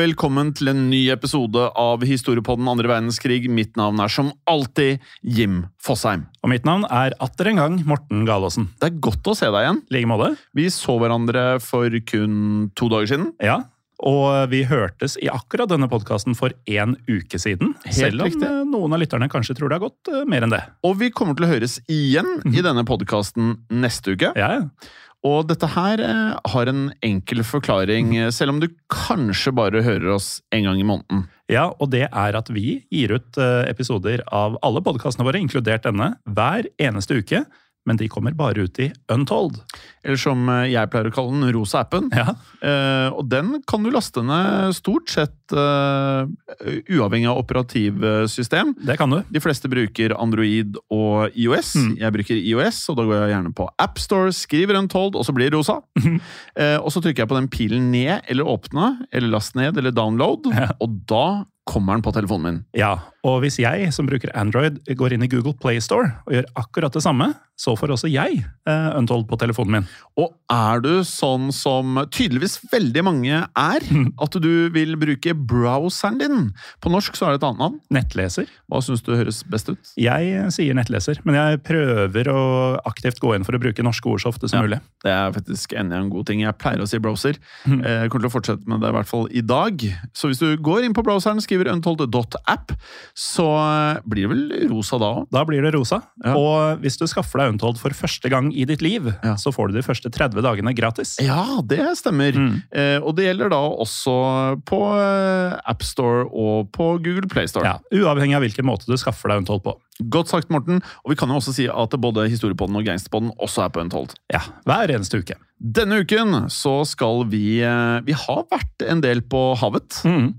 Velkommen til en ny episode av Historiepodden andre verdenskrig. Mitt navn er som alltid Jim Fosheim. Og mitt navn er atter en gang Morten Galaasen. Det er godt å se deg igjen. Lige like måte. Vi så hverandre for kun to dager siden. Ja, og vi hørtes i akkurat denne podkasten for én uke siden. Helt selv om riktig. eh, noen av lytterne kanskje tror det har gått eh, mer enn det. Og vi kommer til å høres igjen i denne podkasten neste uke. Ja, ja. Og dette her eh, har en enkel forklaring, eh, selv om du kanskje bare hører oss en gang i måneden. Ja, og det er at vi gir ut eh, episoder av alle podkastene våre, inkludert denne, hver eneste uke. Men de kommer bare ut i Untold. Eller som eh, jeg pleier å kalle den, rosa appen. Ja, Eh, og den kan du laste ned stort sett eh, uavhengig av operativsystem. det kan du. De fleste bruker Android og IOS. Mm. Jeg bruker IOS, og da går jeg gjerne på AppStore, skriver Untold, og så blir det rosa. eh, og så trykker jeg på den pilen ned eller åpne, eller last ned eller download, Ja. og da kommer den på telefonen min. Ja, og hvis jeg som bruker Android går inn i Google Play Store og gjør akkurat det samme, så får også jeg uh, Untold på telefonen min. Og er du sånn som tydeligvis veldig mange er, at du vil bruke browseren din? På norsk så er det et annet navn. Nettleser. Hva syns du høres best ut? Jeg eh, sier nettleser, men jeg prøver å aktivt gå inn for å bruke norske ord så ofte som Ja. mulig. Det er faktisk enda en god ting. Jeg pleier å si browser. Eh, Jeg kommer til å fortsette med det i hvert fall i dag. Så hvis du går inn på browseren, skriver untold.app, så blir det vel rosa da òg. Da blir det rosa. Ja. Og hvis du skaffer deg Untold for første gang i ditt liv, Ja. så får du de første 30 dagene gratis. Ja, det stemmer. Mm. Eh, og det gjelder da også på eh, AppStore og på Google Playstore. Ja, uavhengig av hvilken måte du skaffer deg Untold på. Godt sagt, Morten. Og vi kan jo også si at både Historiepodden og Gangsterpodden også er på Untold. Ja, hver eneste uke. Denne uken så skal vi eh, Vi har vært en del på havet. Mm.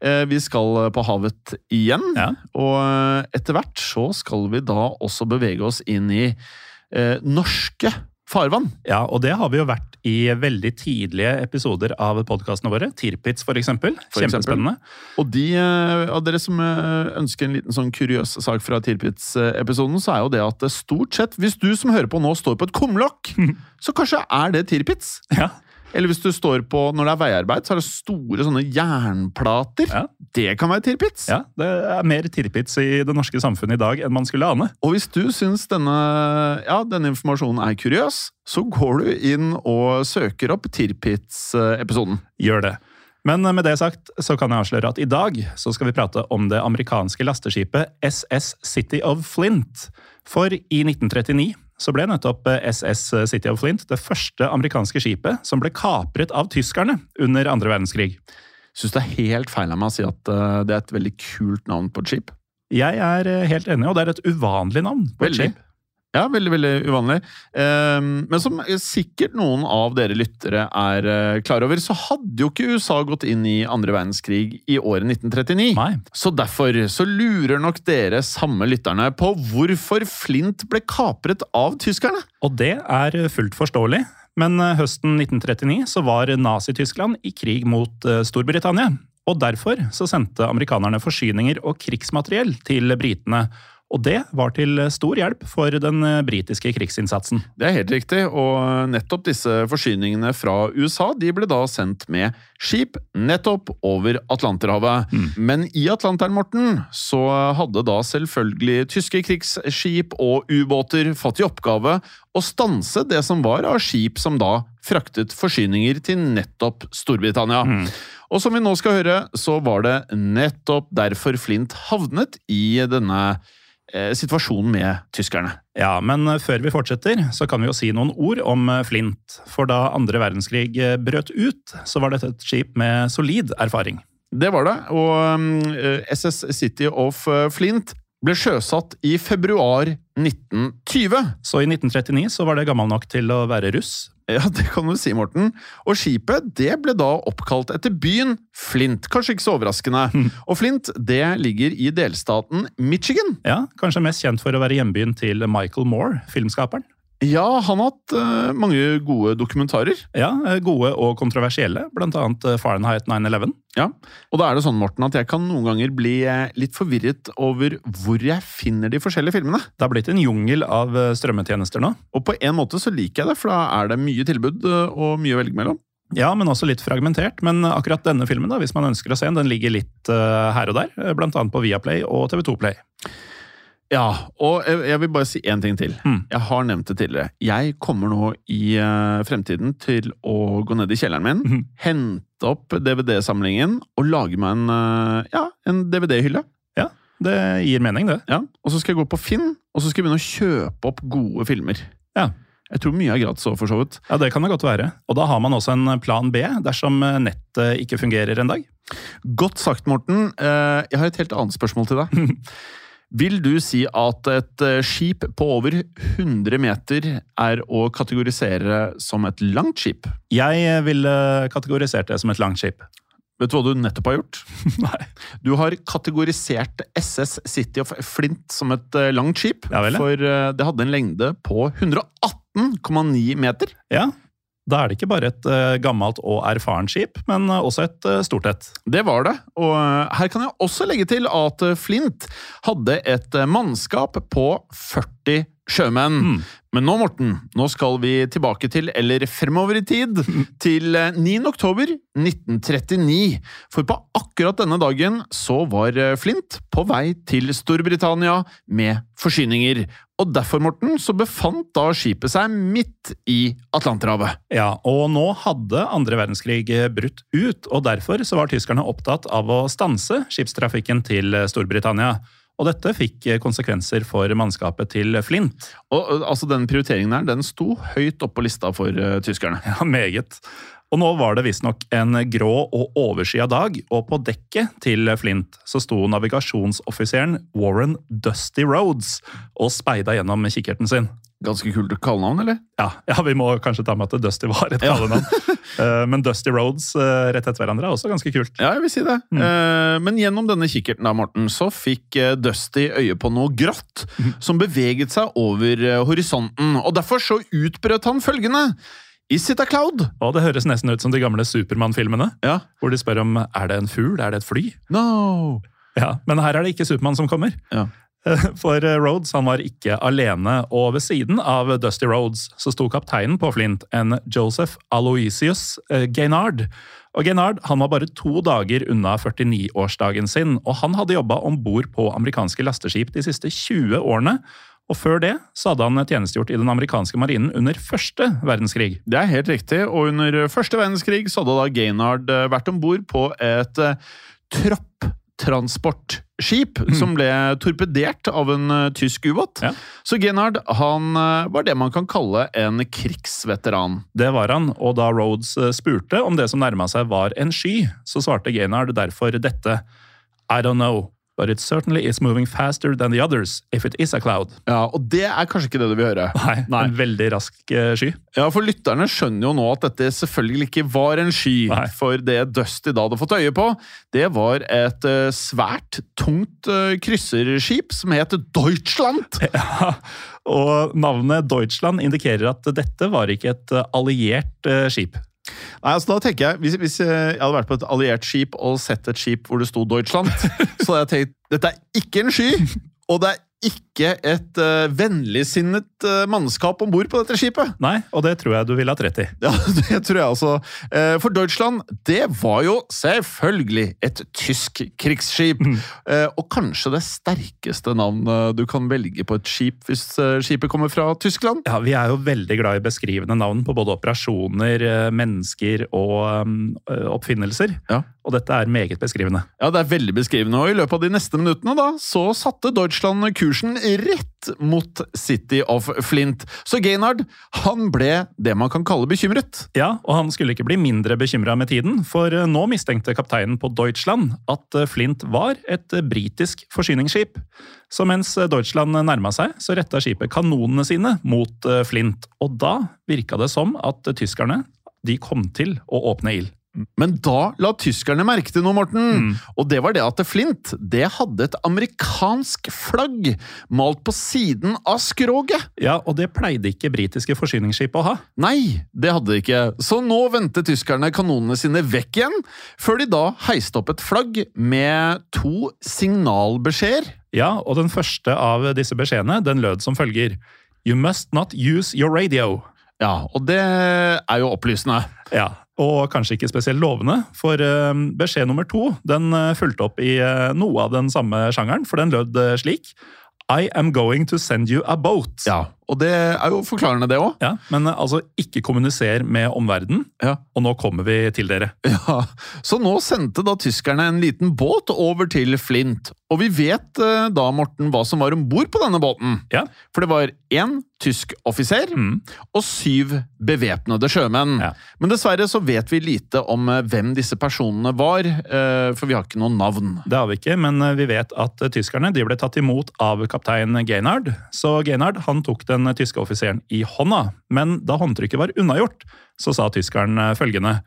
Eh, Vi skal på havet igjen. Ja. Og eh, etter hvert så skal vi da også bevege oss inn i eh, norske farvann. Ja, og det har vi jo vært i veldig tidlige episoder av podkastene våre. Tirpitz, for eksempel. For eksempel. Kjempespennende. Og de eh, av dere som eh, ønsker en liten sånn kuriøs sak fra Tirpitz-episoden, så er jo det at stort sett, hvis du som hører på nå står på et kumlokk, så kanskje er det Tirpitz. Ja. Eller hvis du står på, når det er veiarbeid, så er det store sånne jernplater. Ja. Det kan være Tirpitz. ja, det er mer Tirpitz i det norske samfunnet i dag enn man skulle ane. Og hvis du syns denne, ja, denne informasjonen er kuriøs, så går du inn og søker opp Tirpitz-episoden. Gjør det. Men med det sagt så kan jeg avsløre at i dag så skal vi prate om det amerikanske lasteskipet SS City of Flint. For i 1939 så ble nettopp SS City of Flint det første amerikanske skipet som ble kapret av tyskerne under andre verdenskrig. Syns det er helt feil av meg å si at eh, det er et veldig kult navn på et skip. Jeg er helt enig, og det er et uvanlig navn på et Veldig. skip. Ja, veldig, veldig uvanlig. Eh, men som sikkert noen av dere lyttere er eh, klar over, så hadde jo ikke USA gått inn i andre verdenskrig i året 1939. Nei. Så derfor så lurer nok dere samme lytterne på hvorfor Flint ble kapret av tyskerne. Og det er fullt forståelig. Men eh, høsten 1939 så var Nazi-Tyskland i krig mot eh, Storbritannia. Og derfor så sendte amerikanerne forsyninger og krigsmateriell til britene. Og det var til stor hjelp for den eh, britiske krigsinnsatsen. Det er helt riktig, og nettopp disse forsyningene fra USA de ble da sendt med skip nettopp over Atlanterhavet. Men i Atlanteren, Morten, så hadde da selvfølgelig tyske krigsskip og ubåter fått i oppgave å stanse det som var av skip som da fraktet forsyninger til nettopp Storbritannia. Og som vi nå skal høre, så var det nettopp derfor Flint havnet i denne eh, situasjonen med tyskerne. Ja, men før vi fortsetter, så kan vi jo si noen ord om Flint. For da andre verdenskrig brøt ut, så var dette et skip med solid erfaring. Det var det, og SS City of Flint ble sjøsatt i februar 1920. Så i 1939 så var det gammel nok til å være russ. Ja, det kan du si, Morten. Og skipet det ble da oppkalt etter byen Flint. Kanskje ikke så overraskende. Og Flint det ligger i delstaten Michigan. Ja, Kanskje mest kjent for å være hjembyen til Michael Moore, filmskaperen. Ja, han har hatt uh, mange gode dokumentarer. Ja, Gode og kontroversielle, annet eh, Fahrenheit 9-11. Ja, Og da er det sånn, Morten, at jeg kan noen ganger bli eh, litt forvirret over hvor jeg finner de forskjellige filmene. Det har blitt en jungel av eh, strømmetjenester nå. Og på en måte så liker jeg det, for da er det mye tilbud eh, og mye å velge mellom. Ja, men også litt fragmentert. Men akkurat denne filmen, da, hvis man ønsker å se den, den ligger litt uh, her og der. Blant annet på Viaplay og TV2 Play. Ja, og jeg, vil bare si én ting til. Mm. Jeg har nevnt det tidligere. Jeg kommer nå i uh, fremtiden til å gå ned i kjelleren min, mm. hente opp DVD-samlingen og lage meg en, uh, ja, en DVD-hylle. Ja, det gir mening, det. Ja, og så skal jeg gå på Finn, og så skal jeg begynne å kjøpe opp gode filmer. Ja. Jeg tror mye er gratis òg, for så vidt. Ja, Det kan det godt være. Og da har man også en plan B dersom eh, nettet ikke fungerer en dag. Godt sagt, Morten. Eh, Jeg har et helt annet spørsmål til deg. Vil du si at et eh, skip på over 100 meter er å kategorisere som et langt skip? Jeg eh, ville kategorisert det som et langt skip. Vet du hva du nettopp har gjort? Nei. Du har kategorisert SS City of Flint som et eh, langt skip. Ja vel. For eh, det hadde en lengde på 118,9 meter. Ja, da er det ikke bare et eh, gammelt og erfarent skip, men eh, også et eh, stort et. Det var det. Og her kan jeg også legge til at Flint hadde et mannskap på 40 sjømenn. Mm. Men nå, Morten, nå skal vi tilbake til, eller fremover i tid, til eh, 9. oktober 1939. For på akkurat denne dagen så var eh, Flint på vei til Storbritannia med forsyninger. Og derfor, Morten, så befant da skipet seg midt i Atlanterhavet. Ja, og nå hadde andre verdenskrig eh, brutt ut, og derfor så var tyskerne opptatt av å stanse skipstrafikken til eh, Storbritannia. Og dette fikk eh, konsekvenser for mannskapet til Flint. Og eh, altså, den prioriteringen her, den sto høyt oppe på lista for uh, tyskerne. Ja, meget. Og nå var det visstnok en grå og overskya dag, og på dekket til Flint så sto navigasjonsoffiseren Warren Dusty Roads og speida gjennom kikkerten sin. Ganske kult kallenavn, eller? Ja, ja, vi må kanskje ta med at Dusty var et kallenavn. Ja. Men Dusty Roads eh, rett etter hverandre er også ganske kult. Ja, jeg vil si det. Mm. Men gjennom denne kikkerten da, Morten, så fikk eh, Dusty øye på noe grått som beveget seg over eh, horisonten, og derfor så utbrøt han følgende. Is it a cloud? Og det høres nesten ut som de gamle Supermann-filmene, Ja. hvor de spør om er det en fugl, er det et fly? No. Ja, Men her er det ikke Supermann som kommer. Ja. For eh, Rhodes han var ikke alene, og ved siden av Dusty Rhodes så sto kapteinen på Flint, en Joseph Aloysius eh, Gaynard. Og Gaynard han var bare to dager unna 49-årsdagen sin, og han hadde jobba om bord på amerikanske lasteskip de siste 20 årene. Og før det så hadde han tjenestegjort i den amerikanske marinen under første verdenskrig. Det er helt riktig, og under første verdenskrig så hadde da Gaynard eh, vært om bord på et eh, mm. som ble torpedert av en uh, tysk ubåt. Ja. Så Gennard, han uh, var det man kan kalle en krigsveteran. Det var han, og da Rhodes eh, spurte om det som nærma seg var en sky, så svarte Gennard derfor dette. I don't know. But it certainly is moving faster than the others, if it is a cloud. Ja, Og det er kanskje ikke det du vil høre. Nei, en veldig rask eh, sky. Ja, for lytterne skjønner jo nå at dette selvfølgelig ikke var en sky. Nei. For det Dusty da hadde fått øye på, det var et eh, svært tungt eh, krysserskip som het Deutschland. Ja, og navnet Deutschland indikerer at dette var ikke et alliert skip. Nei, altså da tenker jeg, Hvis, hvis jeg hadde vært på et alliert skip og sett et skip hvor det sto Deutschland, så hadde jeg tenkt dette er ikke en sky, og det er ikke et uh, vennligsinnet uh, mannskap om bord på dette skipet. Nei, og det tror jeg du ville hatt rett i. Ja, det tror jeg også. Uh, For Deutschland, det var jo selvfølgelig et tysk krigsskip. Eh, Og kanskje det sterkeste navnet du kan velge på et skip hvis skipet kommer fra Tyskland. Ja, Vi er jo veldig glad i beskrivende navn på både operasjoner, mennesker og um, oppfinnelser. Ja. Og dette er meget beskrivende. Ja, det er veldig beskrivende, og i løpet av de neste minuttene da, så satte Deutschland kursen rett mot City of Flint. Så Gaynard, han ble det man kan kalle bekymret. Ja, og han skulle ikke bli mindre bekymra med tiden, for eh, nå mistenkte kapteinen på Deutschland at eh, Flint var et eh, britisk forsyningsskip. Så mens Deutschland nærma seg, så retta skipet kanonene sine mot Flint. Og da virka det som at tyskerne de kom til å åpne ild. Men da la tyskerne merke til noe, Morten. Mm. Og det var det at Flint det hadde et amerikansk flagg malt på siden av skroget. Ja, og det pleide ikke britiske forsyningsskip å ha. Nei, det hadde de ikke. Så nå vendte tyskerne kanonene sine vekk igjen, før de da heiste opp et flagg med to signalbeskjeder. Ja, og den første av disse beskjedene den lød som følger You must not use your radio. Ja, og det er jo opplysende. Ja, og kanskje ikke spesielt lovende, for eh, beskjed nummer to den eh, fulgte opp i eh, noe av den samme sjangeren, for den lød slik I am going to send you a boat. Ja, og det er jo forklarende, det òg. Ja, Men eh, altså, ikke kommuniser med omverdenen, Ja. og nå kommer vi til dere. Ja, Så nå sendte da tyskerne en liten båt over til Flint. Og vi vet eh, da, Morten, hva som var om bord på denne båten. Ja. For det var én tysk offiser Mm. og syv bevæpnede sjømenn. Ja. Men dessverre så vet vi lite om eh, hvem disse personene var, eh, for vi har ikke noen navn. Det har vi ikke, men vi vet at tyskerne de ble tatt imot av kaptein Gaynard. Så Gaynard han tok den eh, tyske offiseren i hånda, men da håndtrykket var unnagjort, så sa tyskeren eh, følgende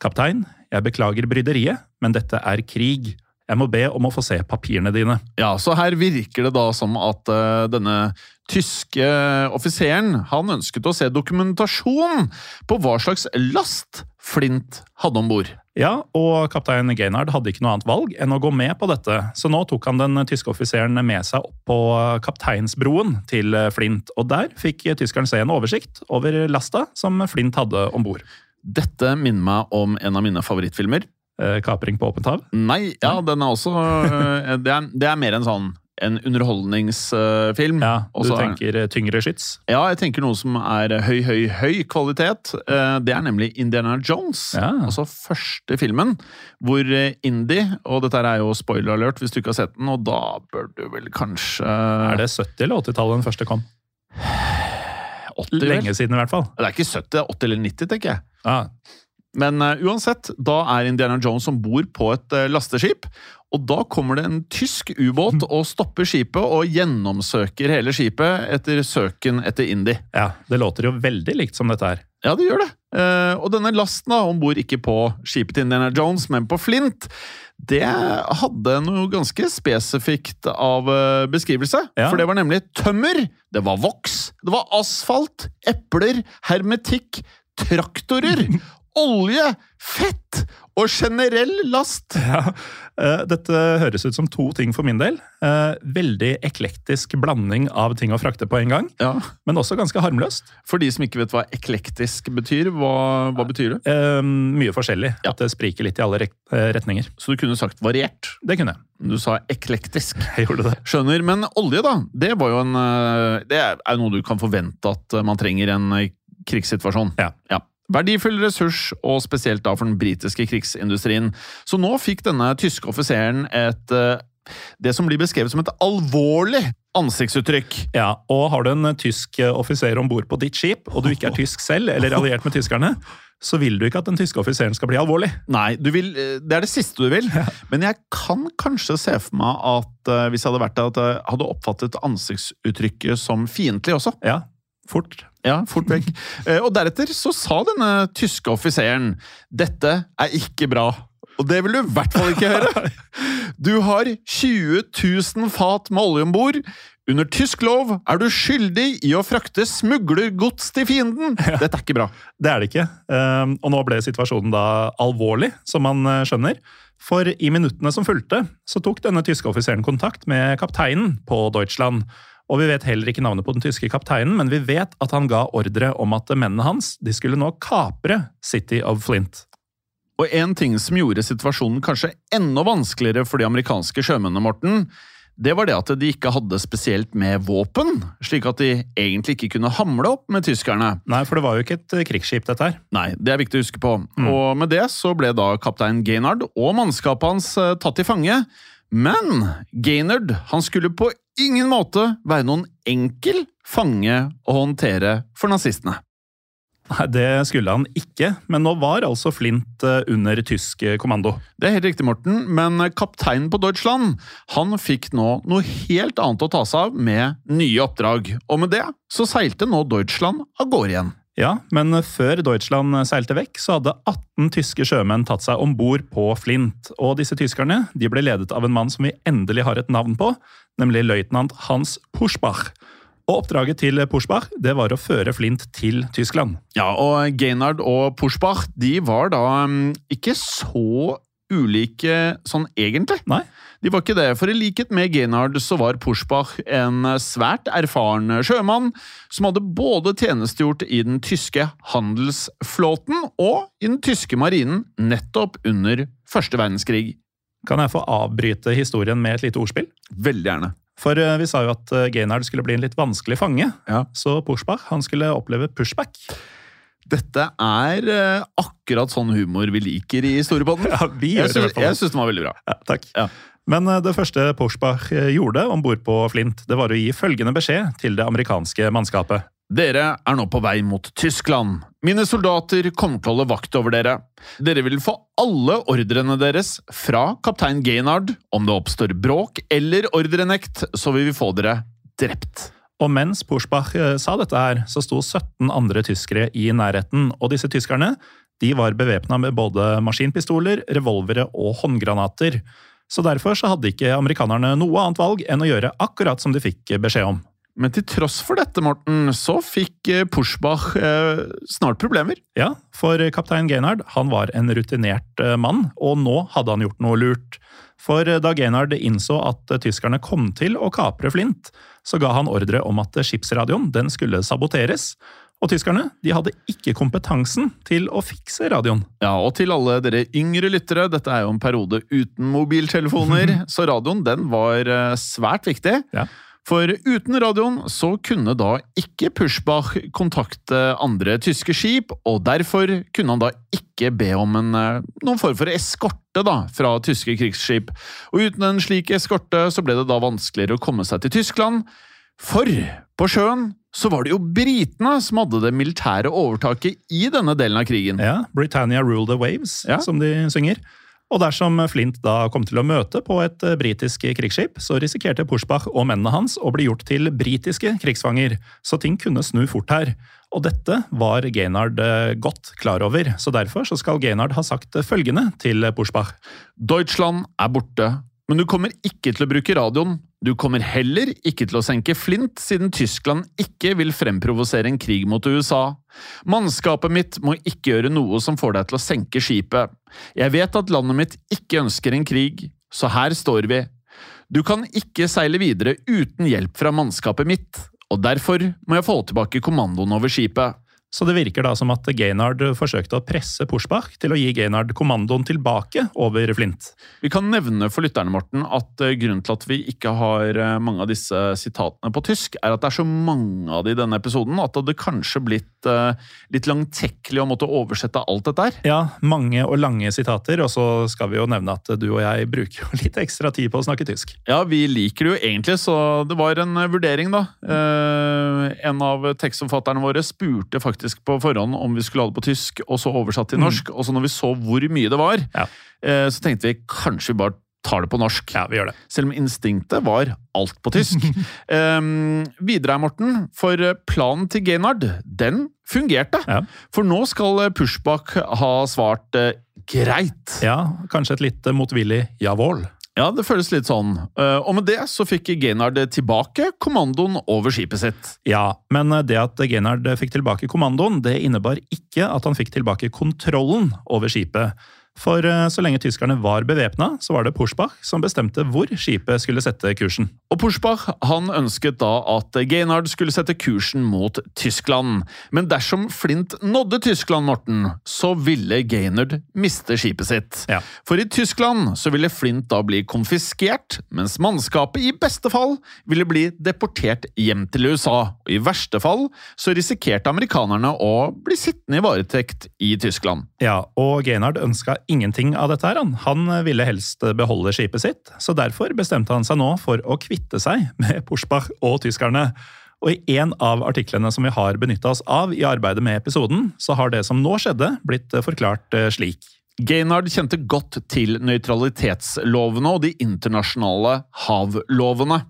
Kaptein, jeg beklager bryderiet, men dette er krig. Jeg må be om å få se papirene dine. Ja, Så her virker det da som at uh, denne tyske offiseren han ønsket å se dokumentasjon på hva slags last Flint hadde om bord. Ja, og kaptein Gaynard hadde ikke noe annet valg enn å gå med på dette, så nå tok han den tyske offiseren med seg opp på kapteinsbroen til Flint, og der fikk tyskeren se en oversikt over lasta som Flint hadde om bord. Dette minner meg om en av mine favorittfilmer. Eh, Kapring på åpent hav. Nei, ja, den er også eh, Det er, det er mer en sånn en underholdningsfilm. Ja, du Også er- tenker eh, tyngre skyts. Ja, jeg tenker noe som er høy, høy, høy kvalitet. Eh, Det er nemlig Indiana Jones. Ja. Altså første filmen, hvor eh, Indy Og dette er jo spoiler alert hvis du ikke har sett den, og da bør du vel kanskje Er det 70- eller 80-tallet den første kom? 80. Lenge siden, i hvert fall. Det er ikke 70, det er 80 eller 90, tenker jeg. Ja, Men uh, uansett, da er Indiana Jones om bord på et uh, lasteskip. Og da kommer det en tysk ubåt og stopper skipet og gjennomsøker hele skipet etter søken etter Indy. ja, det låter jo veldig likt som dette her. Ja, det gjør det. Eh, og denne lasten da, om bord ikke på skipet til Indiana Jones, men på Flint, det hadde noe ganske spesifikt av eh, beskrivelse. Ja. For det var nemlig tømmer, det var voks, det var asfalt, epler, hermetikk, traktorer, olje, fett og generell last. Ja, eh, Dette høres ut som to ting for min del. Eh, Veldig eklektisk blanding av ting å frakte på en gang, Ja. men også ganske harmløst. For de som ikke vet hva eklektisk betyr, hva, hva betyr det? Eh, Mye forskjellig. Ja. At det spriker litt i alle retninger. Så du kunne sagt variert. Det kunne jeg. Du sa eklektisk. Jeg gjorde det. Skjønner, men olje da, det var jo en Det er noe du kan forvente at man trenger i en krigssituasjon. Ja. Ja. Verdifull ressurs, og spesielt da for den britiske krigsindustrien. Så nå fikk denne tyske offiseren et eh, det som blir beskrevet som et alvorlig ansiktsuttrykk. Ja, og har du en tysk eh, offiser om bord på ditt skip, og du ikke er tysk selv, eller alliert med tyskerne, så vil du ikke at den tyske offiseren skal bli alvorlig. Nei, du vil, eh, det er det siste du vil. Men jeg kan kanskje se for meg at eh, hvis jeg hadde vært der, at jeg hadde oppfattet ansiktsuttrykket som fiendtlig også. Ja, fort. Ja, fort vekk. Eh, og deretter så sa denne tyske offiseren dette er ikke bra. Og det vil du i hvert fall ikke høre! Du har 20 000 fat med olje om bord. Under tysk lov er du skyldig i å frakte smuglergods til fienden! Dette er ikke bra. Det er det ikke. Ehm, Og nå ble situasjonen da alvorlig, som man eh, skjønner. For i minuttene som fulgte, så tok denne tyske offiseren kontakt med kapteinen på Deutschland. Og vi vet heller ikke navnet på den tyske kapteinen, men vi vet at han ga ordre om at mennene hans de skulle nå kapre City of Flint. Og en ting som gjorde situasjonen kanskje enda vanskeligere for de amerikanske sjømennene, Morten, det var det at de ikke hadde spesielt med våpen, slik at de egentlig ikke kunne hamle opp med tyskerne. Nei, for det var jo ikke et eh, krigsskip, dette her. Nei, det er viktig å huske på. Og med det så ble da kaptein Gaynard og mannskapet hans eh, tatt til fange. Men Gaynard han skulle på ingen måte være noen enkel fange å håndtere for nazistene. Nei, Det skulle han ikke, men nå var altså Flint eh, under tysk eh, kommando. Det er helt riktig, Morten, men kapteinen på Deutschland han fikk nå noe helt annet å ta seg av med nye oppdrag. Og med det så seilte nå Deutschland av gårde igjen. Ja, men før Deutschland seilte vekk, så hadde 18 tyske sjømenn tatt seg om bord på Flint. Og disse tyskerne de ble ledet av en mann som vi endelig har et navn på, nemlig løytnant Hans Puschbach. Og Oppdraget til Puschbach det var å føre Flint til Tyskland. Ja, og Gaynard og Puschbach de var da mm, ikke så ulike sånn egentlig. Nei, De var ikke det, for i likhet med Genhard så var Pushbach en svært erfaren sjømann som hadde både tjenestegjort i den tyske handelsflåten og i den tyske marinen nettopp under første verdenskrig. kan jeg få avbryte historien med et lite ordspill? Veldig gjerne. For eh, vi sa jo at Genhard skulle bli en litt vanskelig fange, Ja. så Pushbach han skulle oppleve pushback. Dette er eh, akkurat sånn humor vi liker i Storepodden. Ja, vi gjør jeg det syns, jeg syns den var veldig bra. Ja, takk. Ja. Men eh, det første Puschbach eh, gjorde om bord på Flint, det var å gi følgende beskjed til det amerikanske mannskapet. Dere er nå på vei mot Tyskland. Mine soldater kommer til å holde vakt over dere. Dere vil få alle ordrene deres fra kaptein Gaynard. Om det oppstår bråk eller ordrenekt, så vil vi få dere drept. Og mens Puschbach eh, sa dette her, så sto 17 andre tyskere i nærheten, og disse tyskerne de var bevæpna med både maskinpistoler, revolvere og håndgranater. Så derfor så hadde ikke amerikanerne noe annet valg enn å gjøre akkurat som de fikk beskjed om. Men til tross for dette, Morten, så fikk Pushbach eh, snart problemer. Ja, for kaptein Gaynard han var en rutinert eh, mann, og nå hadde han gjort noe lurt. For eh, da Gaynard innså at eh, tyskerne kom til å kapre Flint, så ga han ordre om at eh, skipsradioen den skulle saboteres. Og tyskerne de hadde ikke kompetansen til å fikse radioen. Ja, og til alle dere yngre lyttere, dette er jo en periode uten mobiltelefoner, så radioen den var eh, svært viktig. Ja. For uten radioen så kunne da ikke Pushbach kontakte andre tyske skip, og derfor kunne han da ikke be om en, eh, noen form for eskorte da, fra tyske krigsskip. Og uten en slik eskorte så ble det da vanskeligere å komme seg til Tyskland. For på sjøen så var det jo britene som hadde det militære overtaket i denne delen av krigen. Ja, Britannia rule the waves, Ja. som de synger. Og dersom Flint da kom til å møte på et eh, britisk krigsskip, så risikerte Pushbach og mennene hans å bli gjort til britiske krigsfanger, så ting kunne snu fort her. Og dette var Gaynard eh, godt klar over, så derfor så skal Gaynard ha sagt følgende til Pushbach. Deutschland er borte, men du kommer ikke til å bruke radioen. Du kommer heller ikke til å senke Flint, siden Tyskland ikke vil fremprovosere en krig mot USA. Mannskapet mitt må ikke gjøre noe som får deg til å senke skipet. Jeg vet at landet mitt ikke ønsker en krig, så her står vi. Du kan ikke seile videre uten hjelp fra mannskapet mitt, og derfor må jeg få tilbake kommandoen over skipet. Så det virker da som at Gaynard forsøkte å presse Pushbach til å gi Gaynard kommandoen tilbake over Flint. Vi kan nevne for lytterne Morten, at eh, grunnen til at vi ikke har eh, mange av disse sitatene på tysk, er at det er så mange av de i denne episoden at det hadde kanskje blitt uh, litt langtekkelig å måtte oversette alt dette her. Ja, mange og lange sitater, og så skal vi jo nevne at du og jeg bruker jo litt ekstra tid på å snakke tysk. Ja, vi liker det jo egentlig, så det var en vurdering, da. Uh, en av tekstforfatterne våre spurte faktisk faktisk på forhånd om vi skulle ha det på tysk, og så oversatt til norsk. Mm. Og så når vi så hvor mye det var, ja. eh, så tenkte vi kanskje vi bare tar det på norsk. Ja, vi gjør det. Selv om instinktet var alt på tysk. um, videre, Morten, for planen til Gaynard, den fungerte. Ja. For nå skal Pushback ha svart uh, greit. Ja, kanskje et litt motvillig javål. Ja, det føles litt sånn. Eh, og med det så fikk Gaynard tilbake kommandoen over skipet sitt. Ja, men det at Gaynard fikk tilbake kommandoen, det innebar ikke at han fikk tilbake kontrollen over skipet. For eh, så lenge tyskerne var bevæpna, så var det Pushbach som bestemte hvor skipet skulle sette kursen. Og Pushbach han ønsket da at Gaynard skulle sette kursen mot Tyskland. Men dersom Flint nådde Tyskland, Morten, så ville Gaynard miste skipet sitt. Ja. For i Tyskland så ville Flint da bli konfiskert, mens mannskapet i beste fall ville bli deportert hjem til USA. Og i verste fall så risikerte amerikanerne å bli sittende i varetekt i Tyskland. Ja, og Gaynard ønska ingenting av dette. her. Han. ville helst beholde skipet sitt, så derfor bestemte han seg nå for å kvitte seg med Pushbach og tyskerne. Og I en av artiklene som vi har benytta oss av i arbeidet med episoden, så har det som nå skjedde, blitt forklart eh, slik. Gaynard kjente godt til nøytralitetslovene og de internasjonale havlovene.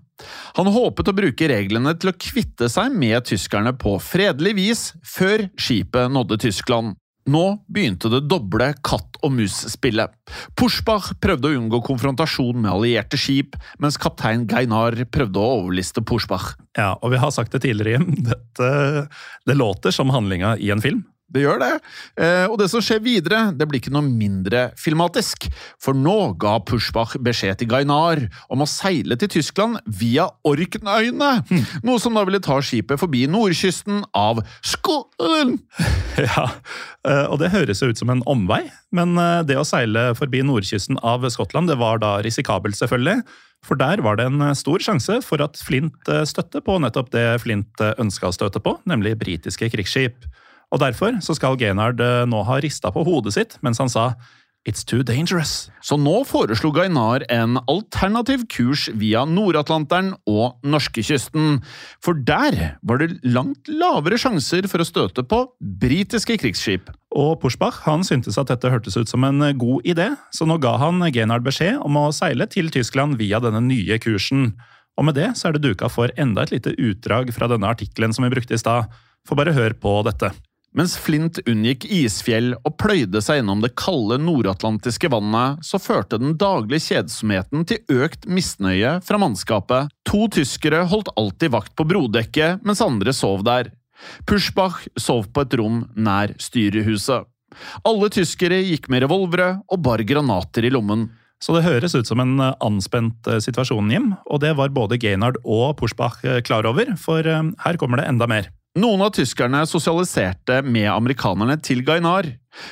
Han håpet å bruke reglene til å kvitte seg med tyskerne på fredelig vis før skipet nådde Tyskland. Nå begynte det doble katt og mus-spillet. Pushbach prøvde å unngå konfrontasjon med allierte skip, mens kaptein Geinar prøvde å overliste Pushbach. Ja, og vi har sagt det tidligere, Jim. Dette, det låter som handlinga i en film. Det gjør det. Eh, og det som skjer videre, det blir ikke noe mindre filmatisk. For nå ga Pushbach beskjed til Gainar om å seile til Tyskland via Orknøyene. Mm. Noe som da ville ta skipet forbi nordkysten av Skålen. Ja, eh, og det høres jo ut som en omvei, men eh, det å seile forbi nordkysten av Skottland, det var da risikabelt, selvfølgelig. For der var det en stor sjanse for at Flint støtte på nettopp det Flint ønska å støte på, nemlig britiske krigsskip. Og Derfor så skal Gaynard eh, nå ha rista på hodet sitt mens han sa It's too dangerous. Så nå foreslo Gainar en alternativ kurs via Nord-Atlanteren og norskekysten. For der var det langt lavere sjanser for å støte på britiske krigsskip. Og Pushbach han syntes at dette hørtes ut som en god idé, så nå ga han Gaynard beskjed om å seile til Tyskland via denne nye kursen. Og med det så er det duka for enda et lite utdrag fra denne artikkelen som vi brukte i stad. Få bare hør på dette. Mens Flint unngikk isfjell og pløyde seg gjennom det kalde nordatlantiske vannet, så førte den daglige kjedsomheten til økt misnøye fra mannskapet. To tyskere holdt alltid vakt på brodekket, mens andre sov der. Pushbach sov på et rom nær styrehuset. Alle tyskere gikk med revolvere og bar granater i lommen. Så det høres ut som en anspent eh, situasjon, Jim, og det var både Gaynard og Pushbach eh, klar over, for eh, her kommer det enda mer. Noen av tyskerne sosialiserte med amerikanerne til Gainar.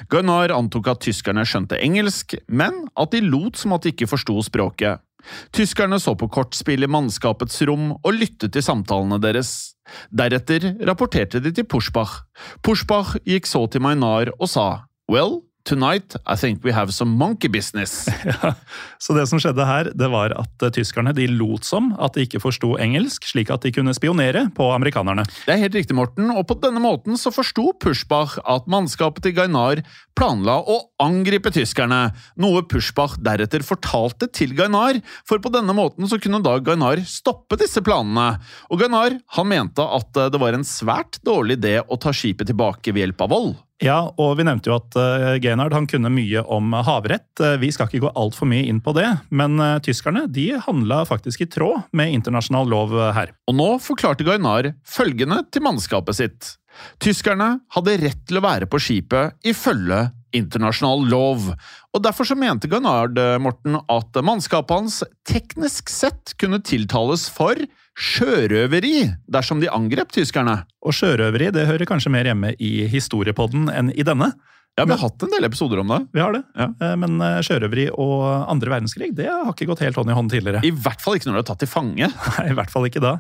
Gainar antok at tyskerne skjønte engelsk, men at de lot som at de ikke forsto språket. Tyskerne så på kortspill i mannskapets rom og lyttet til samtalene deres. Deretter rapporterte de til Pushbach. Pushbach gikk så til Mainar og sa Well, Tonight, I think we have some monkey business. Ja, så det som skjedde her, det var at uh, tyskerne de lot som at de ikke forsto engelsk, slik at de kunne spionere på amerikanerne. Det er helt riktig, Morten, og på denne måten så forsto Pushbach at mannskapet til Gainar planla å angripe tyskerne, noe Pushbach deretter fortalte til Gainar, for på denne måten så kunne da Gainar stoppe disse planene. Og Gainar han mente at uh, det var en svært dårlig idé å ta skipet tilbake ved hjelp av vold. Ja, og vi nevnte jo at uh, Genard han kunne mye om havrett. Uh, vi skal ikke gå altfor mye inn på det, men tyskerne de handla faktisk i tråd med internasjonal lov her. Og nå forklarte Gainar følgende til mannskapet sitt. Tyskerne hadde rett til å være på skipet ifølge internasjonal lov, og derfor så mente Garnard Morten at mannskapet hans teknisk sett kunne tiltales for sjørøveri dersom de angrep tyskerne. Og sjørøveri det hører kanskje mer hjemme i historiepodden enn i denne. Ja, Vi har hatt en del episoder om det. Vi har det, Ja. Eh, men eh, sjørøveri og andre verdenskrig det har ikke gått helt hånd i hånd tidligere. I hvert fall ikke når du er tatt til fange. Nei, I hvert fall ikke da.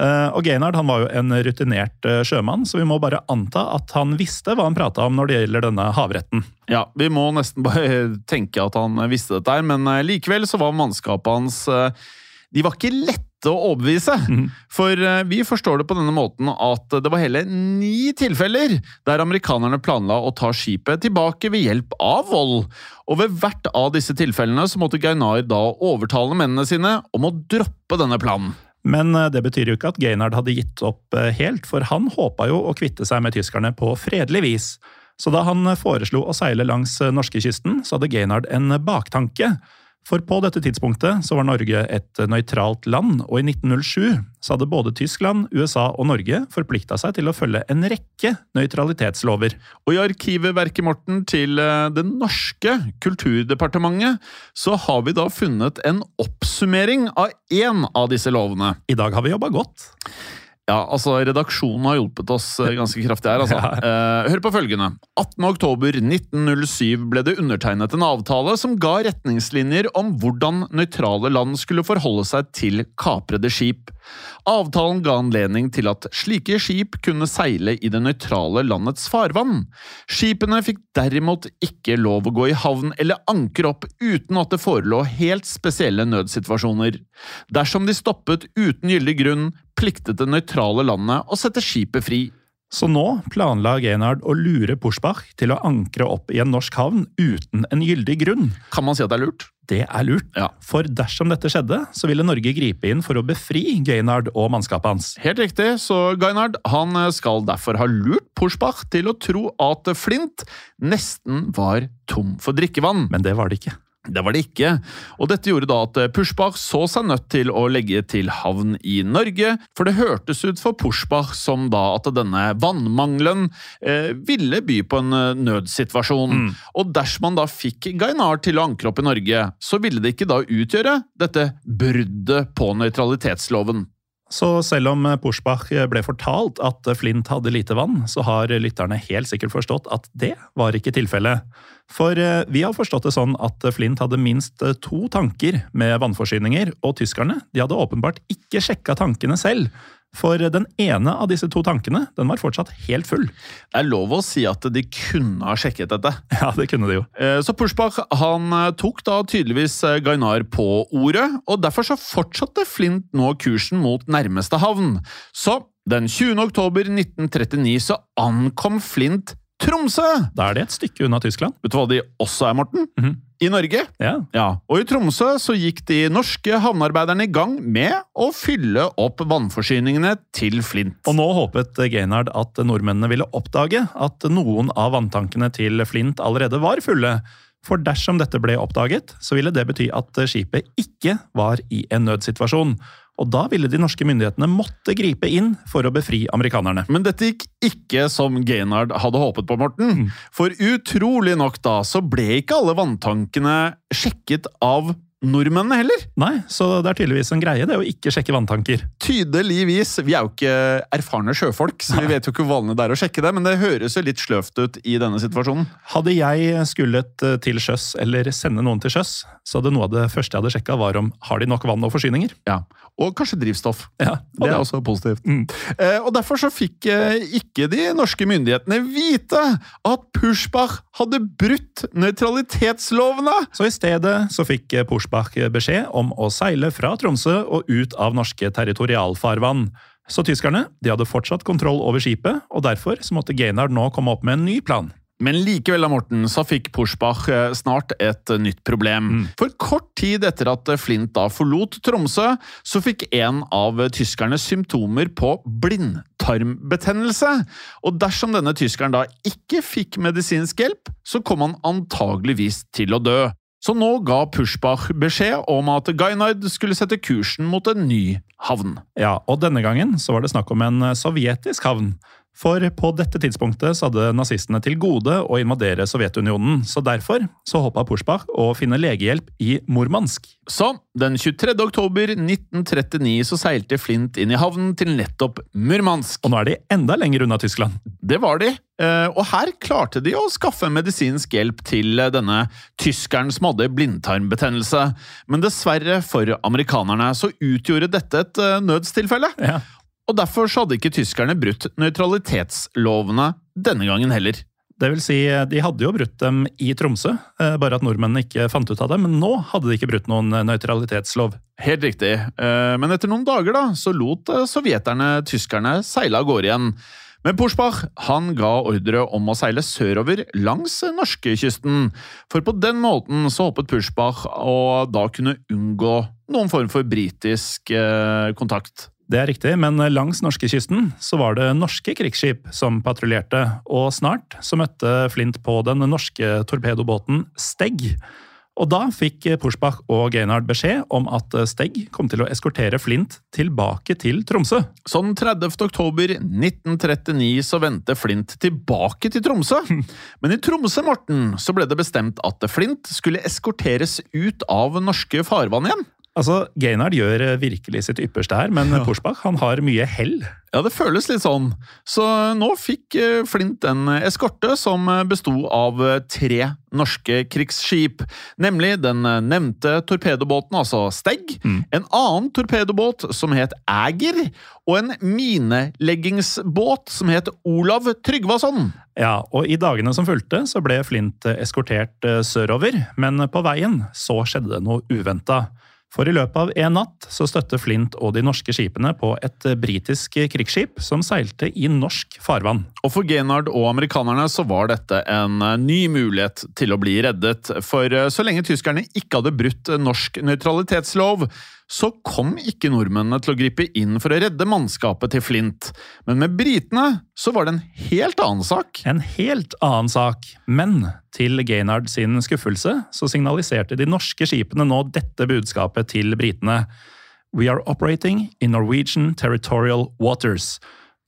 Eh, Og Gaynard han var jo en rutinert sjømann, så vi må bare anta at han visste hva han prata om når det gjelder denne havretten. Ja, Vi må nesten bare tenke at han visste dette her, men likevel så var mannskapet hans De var ikke lette å overbevise. For eh, vi forstår det på denne måten at det var hele ni tilfeller der amerikanerne planla å ta skipet tilbake ved hjelp av vold. Og ved hvert av disse tilfellene så måtte Gainar da overtale mennene sine om å droppe denne planen. Men eh, det betyr jo ikke at Gaynard hadde gitt opp eh, helt, for han håpa jo å kvitte seg med tyskerne på fredelig vis. Så da han foreslo å seile langs norskekysten, så hadde Gaynard en baktanke. For på dette tidspunktet så var Norge et nøytralt land, og i 1907 så hadde både Tyskland, USA og Norge forplikta seg til å følge en rekke nøytralitetslover. Og i arkivet, Verke Morten, til eh, det norske kulturdepartementet, så har vi da funnet en oppsummering av én av disse lovene. I dag har vi jobba godt. Ja, altså Redaksjonen har hjulpet oss eh, ganske kraftig her. altså. Ja. hør på følgende. 18.10.1907 ble det undertegnet en avtale som ga retningslinjer om hvordan nøytrale land skulle forholde seg til kaprede skip. Avtalen ga anledning til at slike skip kunne seile i det nøytrale landets farvann. Skipene fikk derimot ikke lov å gå i havn eller ankre opp uten at det forelå helt spesielle nødsituasjoner. Dersom de stoppet uten gyldig grunn, pliktet det nøytrale landet å sette skipet fri. Så nå planla Genard å lure Pushbach til å ankre opp i en norsk havn uten en gyldig grunn. Kan man si at det er lurt? Det er lurt, Ja. for dersom dette skjedde, så ville Norge gripe inn for å befri Gaynard og mannskapet hans. Helt riktig, så Geynard han skal derfor ha lurt Pushbach til å tro at Flint nesten var tom for drikkevann. Men det var det ikke. Det var det ikke, og dette gjorde da at Pushbach så seg nødt til å legge til havn i Norge, for det hørtes ut for Pushbach som da at denne vannmangelen eh, ville by på en nødsituasjon. nødsituasjon. Og dersom man da fikk Gainard til å ankre opp i Norge, så ville det ikke da utgjøre dette bruddet på nøytralitetsloven. Så selv om Pushbach ble fortalt at Flint hadde lite vann, så har lytterne helt sikkert forstått at det var ikke tilfellet. For eh, vi har forstått det sånn at Flint hadde minst eh, to tanker med vannforsyninger, og tyskerne de hadde åpenbart ikke sjekka tankene selv. For den ene av disse to tankene den var fortsatt helt full. Det er lov å si at de kunne ha sjekket dette. Ja, det kunne de jo. Eh, Så Pushbach han eh, tok da tydeligvis eh, Gainar på ordet, og derfor så fortsatte Flint nå kursen mot nærmeste havn. Så den 20. oktober 1939 så ankom Flint Tromsø! Da er det et stykke unna Tyskland. Vet du hva de også er, Morten? Mhm. I Norge. Ja, Ja, og i Tromsø så gikk de norske havnearbeiderne i gang med å fylle opp vannforsyningene til Flint. Og nå håpet Gaynard at nordmennene ville oppdage at noen av vanntankene til Flint allerede var fulle. For dersom dette ble oppdaget, så ville det bety at skipet ikke var i en nødsituasjon. Og da ville de norske myndighetene måtte gripe inn for å befri amerikanerne. Men dette gikk ikke som Gaynard hadde håpet på, Morten. For utrolig nok da, så ble ikke alle vanntankene sjekket av nordmennene heller. Nei, så det er tydeligvis en greie det å ikke sjekke vanntanker. Tydeligvis. Vi er jo ikke erfarne sjøfolk, så vi vet jo ikke hvor vanlig det er å sjekke det, men det høres jo litt sløvt ut i denne situasjonen. Hadde jeg skullet eh, til sjøs eller sende noen til sjøs, så hadde noe av det første jeg hadde sjekka var om har de nok vann og forsyninger. Ja, Og kanskje drivstoff. Ja, Det er også positivt. Eh, og Derfor så fikk eh, ikke de norske myndighetene vite at Pushbach hadde brutt nøytralitetslovene! Så i stedet så fikk Pushbach beskjed om å seile fra Tromsø og ut av norske territorialfarvann. Så tyskerne de hadde fortsatt kontroll over skipet, og derfor så måtte Gaynard nå komme opp med en ny plan. Men likevel, da, Morten, så fikk Pushbach eh, snart et eh, nytt problem. For kort tid etter at eh, Flint da forlot Tromsø, så fikk en av tyskerne symptomer på blindtarmbetennelse. Og dersom denne tyskeren da ikke fikk medisinsk hjelp, så kom han antageligvis til å dø. Så nå ga Pushbach beskjed om at Gainard skulle sette kursen mot en ny havn. Ja, og denne gangen så var det snakk om en sovjetisk havn. For på dette tidspunktet så hadde nazistene til gode å invadere Sovjetunionen, så derfor så hoppa Pushbach å finne legehjelp i Murmansk. Så den 23. oktober 1939 så seilte Flint inn i havnen til nettopp Murmansk. Og nå er de enda lenger unna Tyskland. Det var de, eh, og her klarte de å skaffe medisinsk hjelp til denne tyskeren som hadde blindtarmbetennelse. Men dessverre for amerikanerne så utgjorde dette et eh, nødstilfelle. Ja. Og derfor så hadde ikke tyskerne brutt nøytralitetslovene denne gangen heller. Det vil si, de hadde jo brutt dem i Tromsø, eh, bare at nordmennene ikke fant ut av det. Men nå hadde de ikke brutt noen eh, nøytralitetslov. Helt riktig, Eh, men etter noen dager da, så lot eh, sovjeterne tyskerne seile av gårde igjen. Men Porsbach han ga ordre om å seile sørover langs norskekysten, for på den måten så håpet Pushbach å da kunne unngå noen form for britisk eh, kontakt. Det er riktig, men langs norskekysten så var det norske krigsskip som patruljerte, og snart så møtte Flint på den norske torpedobåten Stegg. Og da fikk Pushbach og Gaynard beskjed om at Stegg kom til å eskortere Flint tilbake til Tromsø. Sånn 30. oktober 1939 så vendte Flint tilbake til Tromsø. Men i Tromsø, Morten, så ble det bestemt at Flint skulle eskorteres ut av norske farvann igjen. Altså, Geinard gjør virkelig sitt ypperste her, men Porsbach, han har mye hell. Ja, det føles litt sånn. Så nå fikk eh, Flint en eskorte som besto av eh, tre norske krigsskip. Nemlig den eh, nevnte torpedobåten, altså Stegg, en annen torpedobåt som het Æger, og en mineleggingsbåt som het Olav Tryggvason. Ja, og i dagene som fulgte så ble Flint eskortert eh, sørover, men på veien så skjedde det noe uventa. For i løpet av en natt så støtte Flint og de norske skipene på et britisk krigsskip som seilte i norsk farvann. Og for Genard og amerikanerne så var dette en eh, ny mulighet til å bli reddet, for eh, så lenge tyskerne ikke hadde brutt norsk nøytralitetslov, så kom ikke nordmennene til å gripe inn for å redde mannskapet til Flint. Men med britene så var det en helt annen sak. En helt annen sak, men til Gaynard sin skuffelse så signaliserte de norske skipene nå dette budskapet til britene. We are operating in Norwegian territorial waters.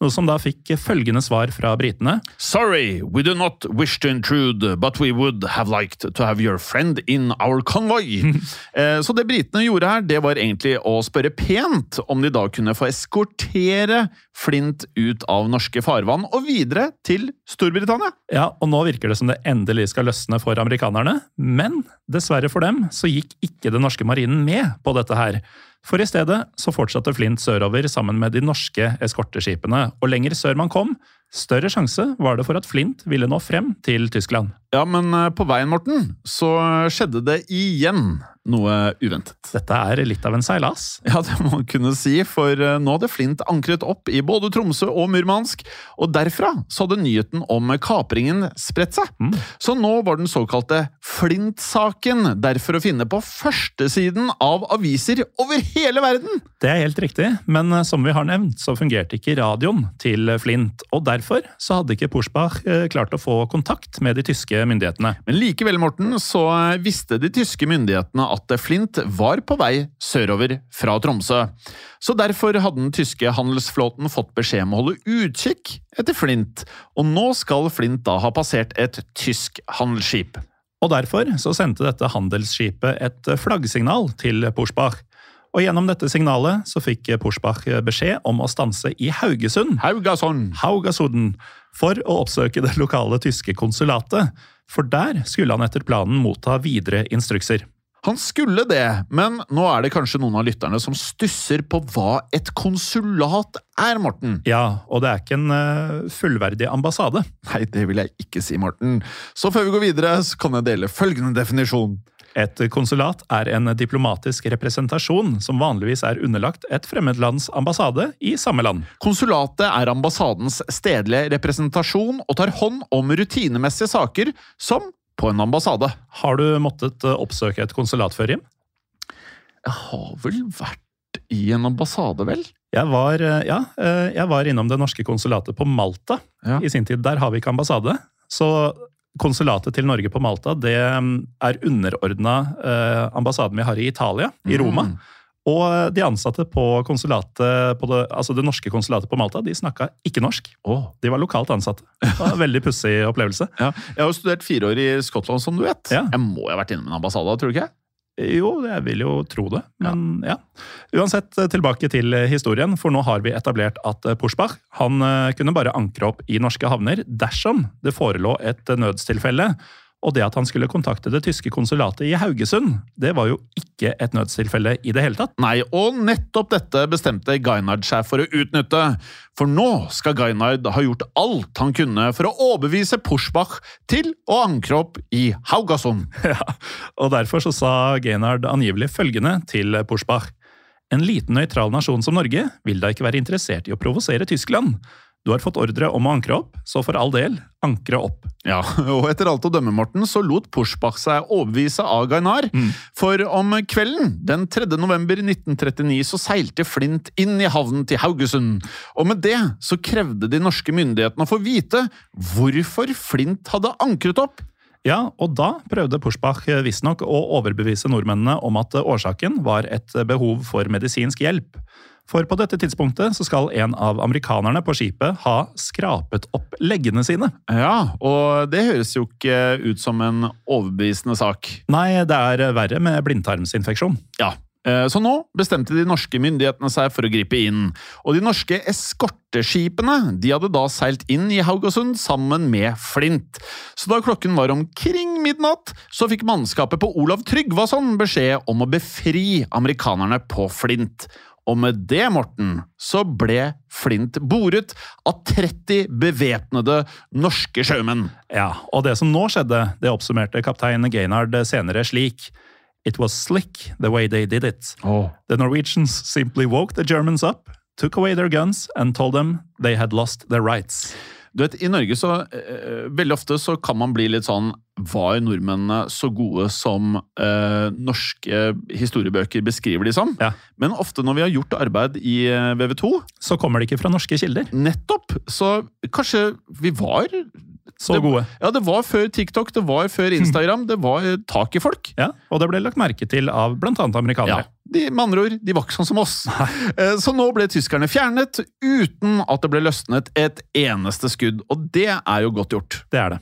Noe som da fikk følgende svar fra britene. Sorry, we do not wish to intrude, but we would have liked to have your friend in our convoy. Eh, Så det britene gjorde her, det var egentlig å spørre pent om de da kunne få eskortere Flint ut av norske farvann og videre til Storbritannia. Ja, og nå virker det som det endelig skal løsne for amerikanerne, men dessverre for dem så gikk ikke den norske marinen med på dette her. For i stedet så fortsatte Flint sørover sammen med de norske eskorteskipene, og lenger sør man kom, større sjanse var det for at Flint ville nå frem til Tyskland. Ja, men eh, på veien, Morten, så skjedde det igjen noe uventet. Dette er litt av en seilas. Ja, det må man kunne si, for eh, nå hadde Flint ankret opp i både Tromsø og Murmansk, og derfra så hadde nyheten om kapringen spredt seg. Så nå var den såkalte Flint-saken derfor å finne på førstesiden av aviser over hele verden! Det er helt riktig, men eh, som vi har nevnt, så fungerte ikke radioen til Flint, og derfor så hadde ikke Pushbach eh, klart å få kontakt med de tyske myndighetene. Men likevel, Morten, så eh, visste de tyske myndighetene at Flint var på vei sørover fra Tromsø. Så derfor hadde den tyske handelsflåten fått beskjed om å holde utkikk etter Flint, og nå skal Flint da ha passert et tysk handelsskip. Og derfor så sendte dette handelsskipet et flaggsignal til Pushbach. Og gjennom dette signalet så fikk Pushbach beskjed om å stanse i Haugesund. Haugasson! Haugasund, for å oppsøke det lokale tyske konsulatet. For der skulle han etter planen motta videre instrukser. Han skulle det, men nå er det kanskje noen av lytterne som stusser på hva et konsulat er, Morten? Ja, og det er ikke en eh, fullverdig ambassade. Nei, det vil jeg ikke si, Morten. Så før vi går videre, så kan jeg dele følgende definisjon. Et konsulat er en diplomatisk representasjon som vanligvis er underlagt et fremmedlands ambassade i samme land. Konsulatet er ambassadens stedlige representasjon og tar hånd om rutinemessige saker som på en ambassade. Har du måttet eh, oppsøke et konsulat før, Jim? Jeg har vel vært i en ambassade, vel? Jeg var, eh, ja, eh, jeg var innom det norske konsulatet på Malta Ja. i sin tid. Der har vi ikke ambassade. Så konsulatet til Norge på Malta det mm, er underordna eh, ambassaden vi har i Italia, i Roma. Mm. Og de ansatte på konsulatet, på det, altså det norske konsulatet på Malta de snakka ikke norsk. De var lokalt ansatte. Det var en veldig pussig opplevelse. Ja. Jeg har jo studert fire år i Skottland, som du vet. Ja. Jeg må jo ha vært innom en ambassade, tror du ikke? Jo, jeg vil jo tro det, men ja. Uansett, tilbake til historien, for nå har vi etablert at Pushbach han eh, kunne bare ankre opp i norske havner dersom det forelå et nødstilfelle. Og det at han skulle kontakte det tyske konsulatet i Haugesund, det var jo ikke et nødstilfelle i det hele tatt. Nei, og nettopp dette bestemte Gainard seg for å utnytte. For nå skal Gainard ha gjort alt han kunne for å overbevise Pushbach til å ankre opp i Haugasund. Ja, og derfor så sa Gainard angivelig følgende til Pushbach. En liten nøytral nasjon som Norge vil da ikke være interessert i å provosere Tyskland. Du har fått ordre om å ankre opp, så for all del, ankre opp. Ja, og etter alt å dømme, Morten, så lot Pushbach seg overbevise av Gainar. For om kvelden den 3. november 1939 så seilte Flint inn i havnen til Haugesund. Og med det så krevde de norske myndighetene å få vite hvorfor Flint hadde ankret opp. Ja, og da prøvde Pushbach visstnok å overbevise nordmennene om at årsaken var et behov for medisinsk hjelp. For på dette tidspunktet så skal en av amerikanerne på skipet ha skrapet opp leggene sine. Ja, og det høres jo ikke ut som en overbevisende sak. Nei, det er verre med blindtarmsinfeksjon. Ja, eh, så nå bestemte de norske myndighetene seg for å gripe inn. Og de norske eskorteskipene de hadde da seilt inn i Haugesund sammen med Flint. Så da klokken var omkring midnatt, så fikk mannskapet på Olav Tryggvason beskjed om å befri amerikanerne på Flint. Og med det, Morten, så ble Flint boret av 30 bevæpnede norske sjømenn. Ja, og det som nå skjedde, det oppsummerte kaptein Gaynard senere slik. It was slick the way they did it. The Norwegians simply woke the Germans up, took away their guns and told them they had lost their rights. Du vet, I Norge så eh, veldig ofte så kan man bli litt sånn Var nordmennene så gode som eh, norske historiebøker beskriver de som? Ja. Men ofte når vi har gjort arbeid i eh, VV2, Så kommer det ikke fra norske kilder. nettopp, så kanskje vi var Så det, gode. Ja, det var før TikTok, det var før Instagram, det var eh, tak i folk. Ja, og det ble lagt merke til av annet amerikanere. Ja, de, med andre ord, de var ikke sånn som oss. Eh, Så nå ble tyskerne fjernet uten at det ble løsnet et eneste skudd, og det er jo godt gjort. Det er det.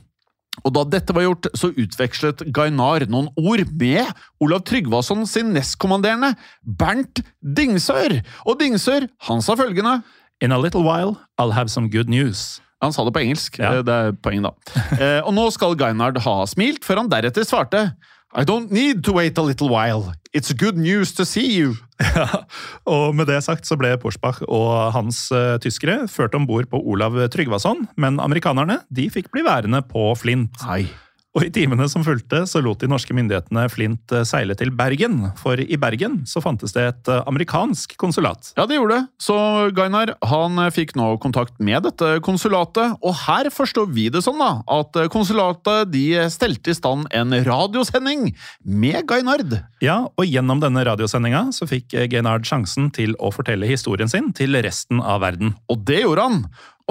Og da dette var gjort, så utvekslet Gainar noen ord med Olav Tryggvason sin nestkommanderende, Bernt Dingsør. Og Dingsør, han sa følgende In a little while, I'll have some good news. Han sa det på engelsk, Ja. eh, det er poeng da. Eh, og nå skal Gainard ha smilt, før han deretter svarte I don't need to wait a little while. It's good news to see you. Ja, Og med det sagt så ble Porsbach og hans uh, tyskere ført om bord på Olav Tryggvason, men amerikanerne de fikk bli værende på Flint. Nei. Og i timene som fulgte, så lot de norske myndighetene Flint eh, seile til Bergen, for i Bergen så fantes det et eh, amerikansk konsulat. Ja, det gjorde det. Så Gainar han eh, fikk nå kontakt med dette konsulatet, og her forstår vi det sånn da, at konsulatet de stelte i stand en radiosending med Gainard. Ja, og gjennom denne radiosendinga så fikk Gainard sjansen til å fortelle historien sin til resten av verden. Og det gjorde han.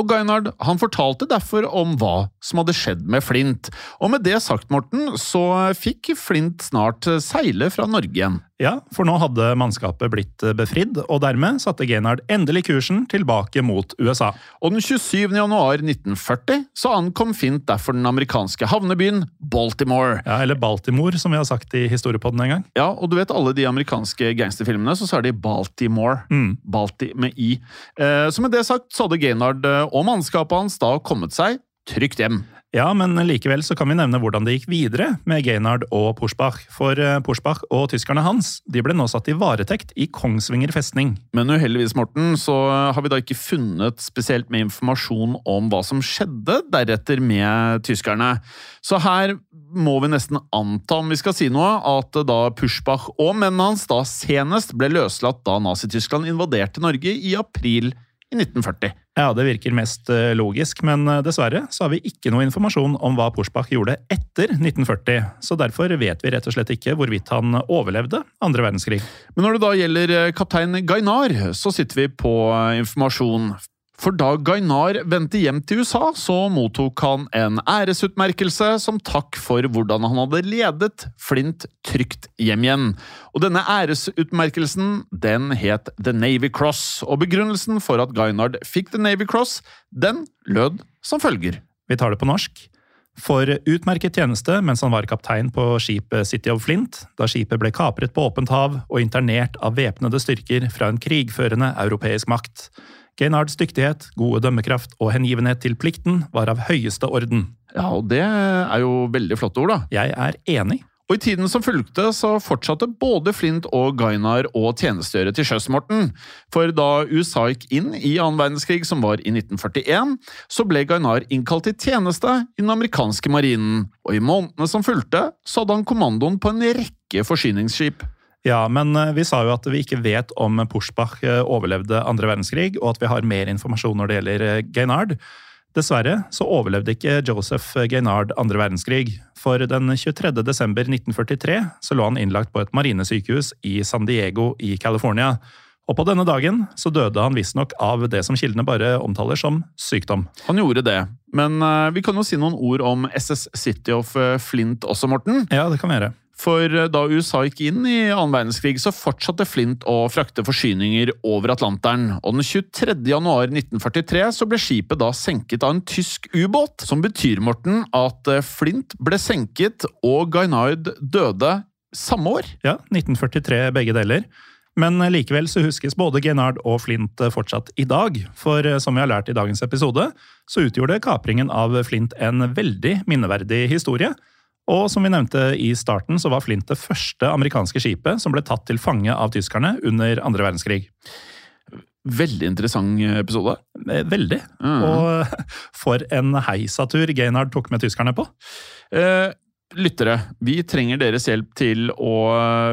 Og Gainard han fortalte derfor om hva som hadde skjedd med Flint. Og med det sagt, Morten, så fikk Flint snart seile fra Norge igjen. Ja, for nå hadde mannskapet blitt eh, befridd, og dermed satte Gaynard endelig kursen tilbake mot USA. Og den 27. januar 1940 så ankom Fint derfor den amerikanske havnebyen Baltimore. Ja, Eller Baltimore, som vi har sagt i historiepodden en gang. Ja, og du vet alle de amerikanske gangsterfilmene, så er de Baltimore. Mm. Balti med i. Eh, så med det sagt så hadde Gaynard eh, og mannskapet hans da kommet seg trygt hjem. Ja, men likevel så kan vi nevne hvordan det gikk videre med Gaynard og Porsbach. For Porsbach og tyskerne hans de ble nå satt i varetekt i Kongsvinger festning. Men uheldigvis, Morten, så har vi da ikke funnet spesielt med informasjon om hva som skjedde deretter med tyskerne. Så her må vi nesten anta, om vi skal si noe, at da Pushbach og mennene hans da senest ble løslatt da Nazi-Tyskland invaderte Norge i april i 1940. Ja, det virker mest eh, logisk, men eh, dessverre så har vi ikke noe informasjon om hva Pushbach gjorde etter 1940, så derfor vet vi rett og slett ikke hvorvidt han overlevde andre verdenskrig. Men når det da gjelder eh, kaptein Gainar, så sitter vi på informasjon. For da Gainar vendte hjem til USA, så mottok han en æresutmerkelse som takk for hvordan han hadde ledet Flint trygt hjem igjen. Og denne æresutmerkelsen den het The Navy Cross, og begrunnelsen for at Gainard fikk The Navy Cross, den lød som følger. Vi tar det på norsk. For utmerket tjeneste mens han var kaptein på skipet City of Flint, da skipet ble kapret på åpent hav og internert av væpnede styrker fra en krigførende europeisk makt. Gaynards dyktighet, gode dømmekraft og hengivenhet til plikten var av høyeste orden. Ja, og det er jo veldig flotte ord, da. Jeg er enig. Og i tiden som fulgte, så fortsatte både Flint og Gainar å tjenestegjøre til sjøs, Morten. For da USA gikk inn i annen verdenskrig, som var i 1941, så ble Gainar innkalt til tjeneste i den amerikanske marinen, og i månedene som fulgte, så hadde han kommandoen på en rekke forsyningsskip. Ja, men eh, vi sa jo at vi ikke vet om Pushbach eh, overlevde andre verdenskrig, og at vi har mer informasjon når det gjelder eh, Gaynard. Dessverre så overlevde ikke Joseph Gaynard andre verdenskrig, for den 23. desember 1943 så lå han innlagt på et marinesykehus i San Diego i California. Og på denne dagen så døde han visstnok av det som kildene bare omtaler som sykdom. Han gjorde det, men vi kan jo si noen ord om SS City of Flint også, Morten. Ja, det kan vi gjøre. For uh, da USA gikk inn i annen verdenskrig, så fortsatte Flint å frakte forsyninger over Atlanteren. Og den 23. januar 1943 så ble skipet da senket av en tysk ubåt, som betyr, Morten, at Flint ble senket og Gainard døde samme år. Ja, 1943 begge deler. Men likevel så huskes både Gainard og Flint fortsatt i dag. For som vi har lært i dagens episode, så utgjorde kapringen av Flint en veldig minneverdig historie. Og som vi nevnte i starten, så var Flint det første amerikanske skipet som ble tatt til fange av tyskerne under andre verdenskrig. Veldig interessant episode. Veldig. Mm. Og for en heisatur Gaynard tok med tyskerne på. Eh, lyttere, vi trenger deres hjelp til å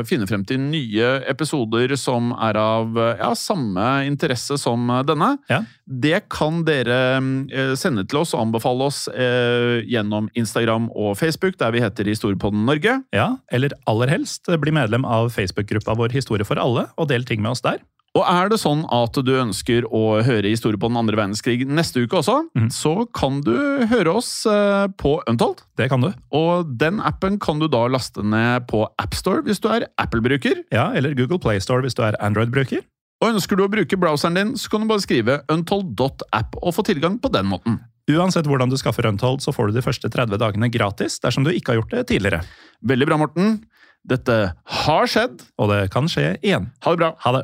finne frem til nye episoder som er av ja, samme interesse som denne. Ja. Det kan dere eh, sende til oss og anbefale oss eh, gjennom Instagram og Facebook, der vi heter Historiepodden Norge. Ja, eller aller helst bli medlem av Facebook-gruppa vår Historie for alle, og del ting med oss der. Og er det sånn at du ønsker å høre historie på den andre verdenskrig neste uke også, mm. så kan du høre oss eh, på Untold. Det kan du. Og den appen kan du da laste ned på AppStore hvis du er Apple-bruker. Ja, eller Google Play Store hvis du er Android-bruker. Og ønsker du å bruke browseren din, så kan du bare skrive untold.app og få tilgang på den måten. Uansett hvordan du skaffer Untold, så får du de første 30 dagene gratis dersom du ikke har gjort det tidligere. Veldig bra, Morten. Dette har skjedd. Og det kan skje igjen. Ha det bra. Ha det.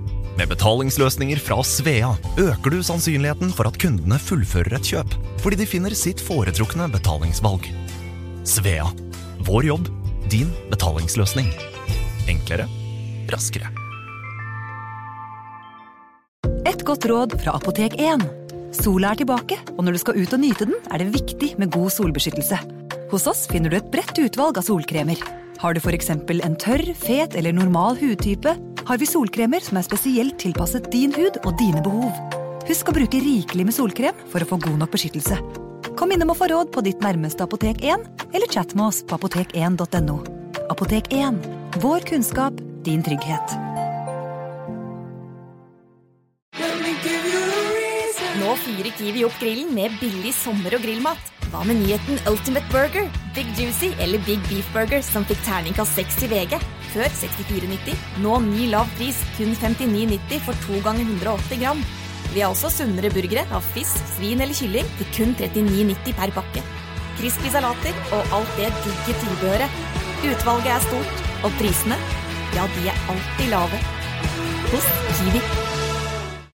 Med betalingsløsninger fra Svea øker du sannsynligheten for at kundene fullfører et kjøp, fordi de finner sitt foretrukne betalingsvalg. Svea vår jobb, din betalingsløsning. Enklere, raskere. Et godt råd fra Apotek 1. Sola er tilbake, og når du skal ut og nyte den, er det viktig med god solbeskyttelse. Hos oss finner du et bredt utvalg av solkremer. Har du f.eks. en tørr, fet eller normal hudtype, har vi solkremer som er spesielt tilpasset din hud og dine behov. Husk å bruke rikelig med solkrem for å få god nok beskyttelse. Kom innom og få råd på ditt nærmeste Apotek 1, eller chat med oss på apotek1.no. Apotek 1 vår kunnskap, din trygghet. Nå fyrer Kiwi opp grillen med billig sommer- og grillmat. Hva med nyheten Ultimate Burger, Big Juicy eller Big Beef Burger som fikk terningkast 6 i VG? Før 64,90. Nå ny lav pris, kun 59,90 for to ganger 180 gram. Vi har også sunnere burgere av fisk, svin eller kylling til kun 39,90 per pakke. Crispy salater og alt det digge tilbehøret. Utvalget er stort, og prisene, ja, de er alltid lave. Hos Kiwi.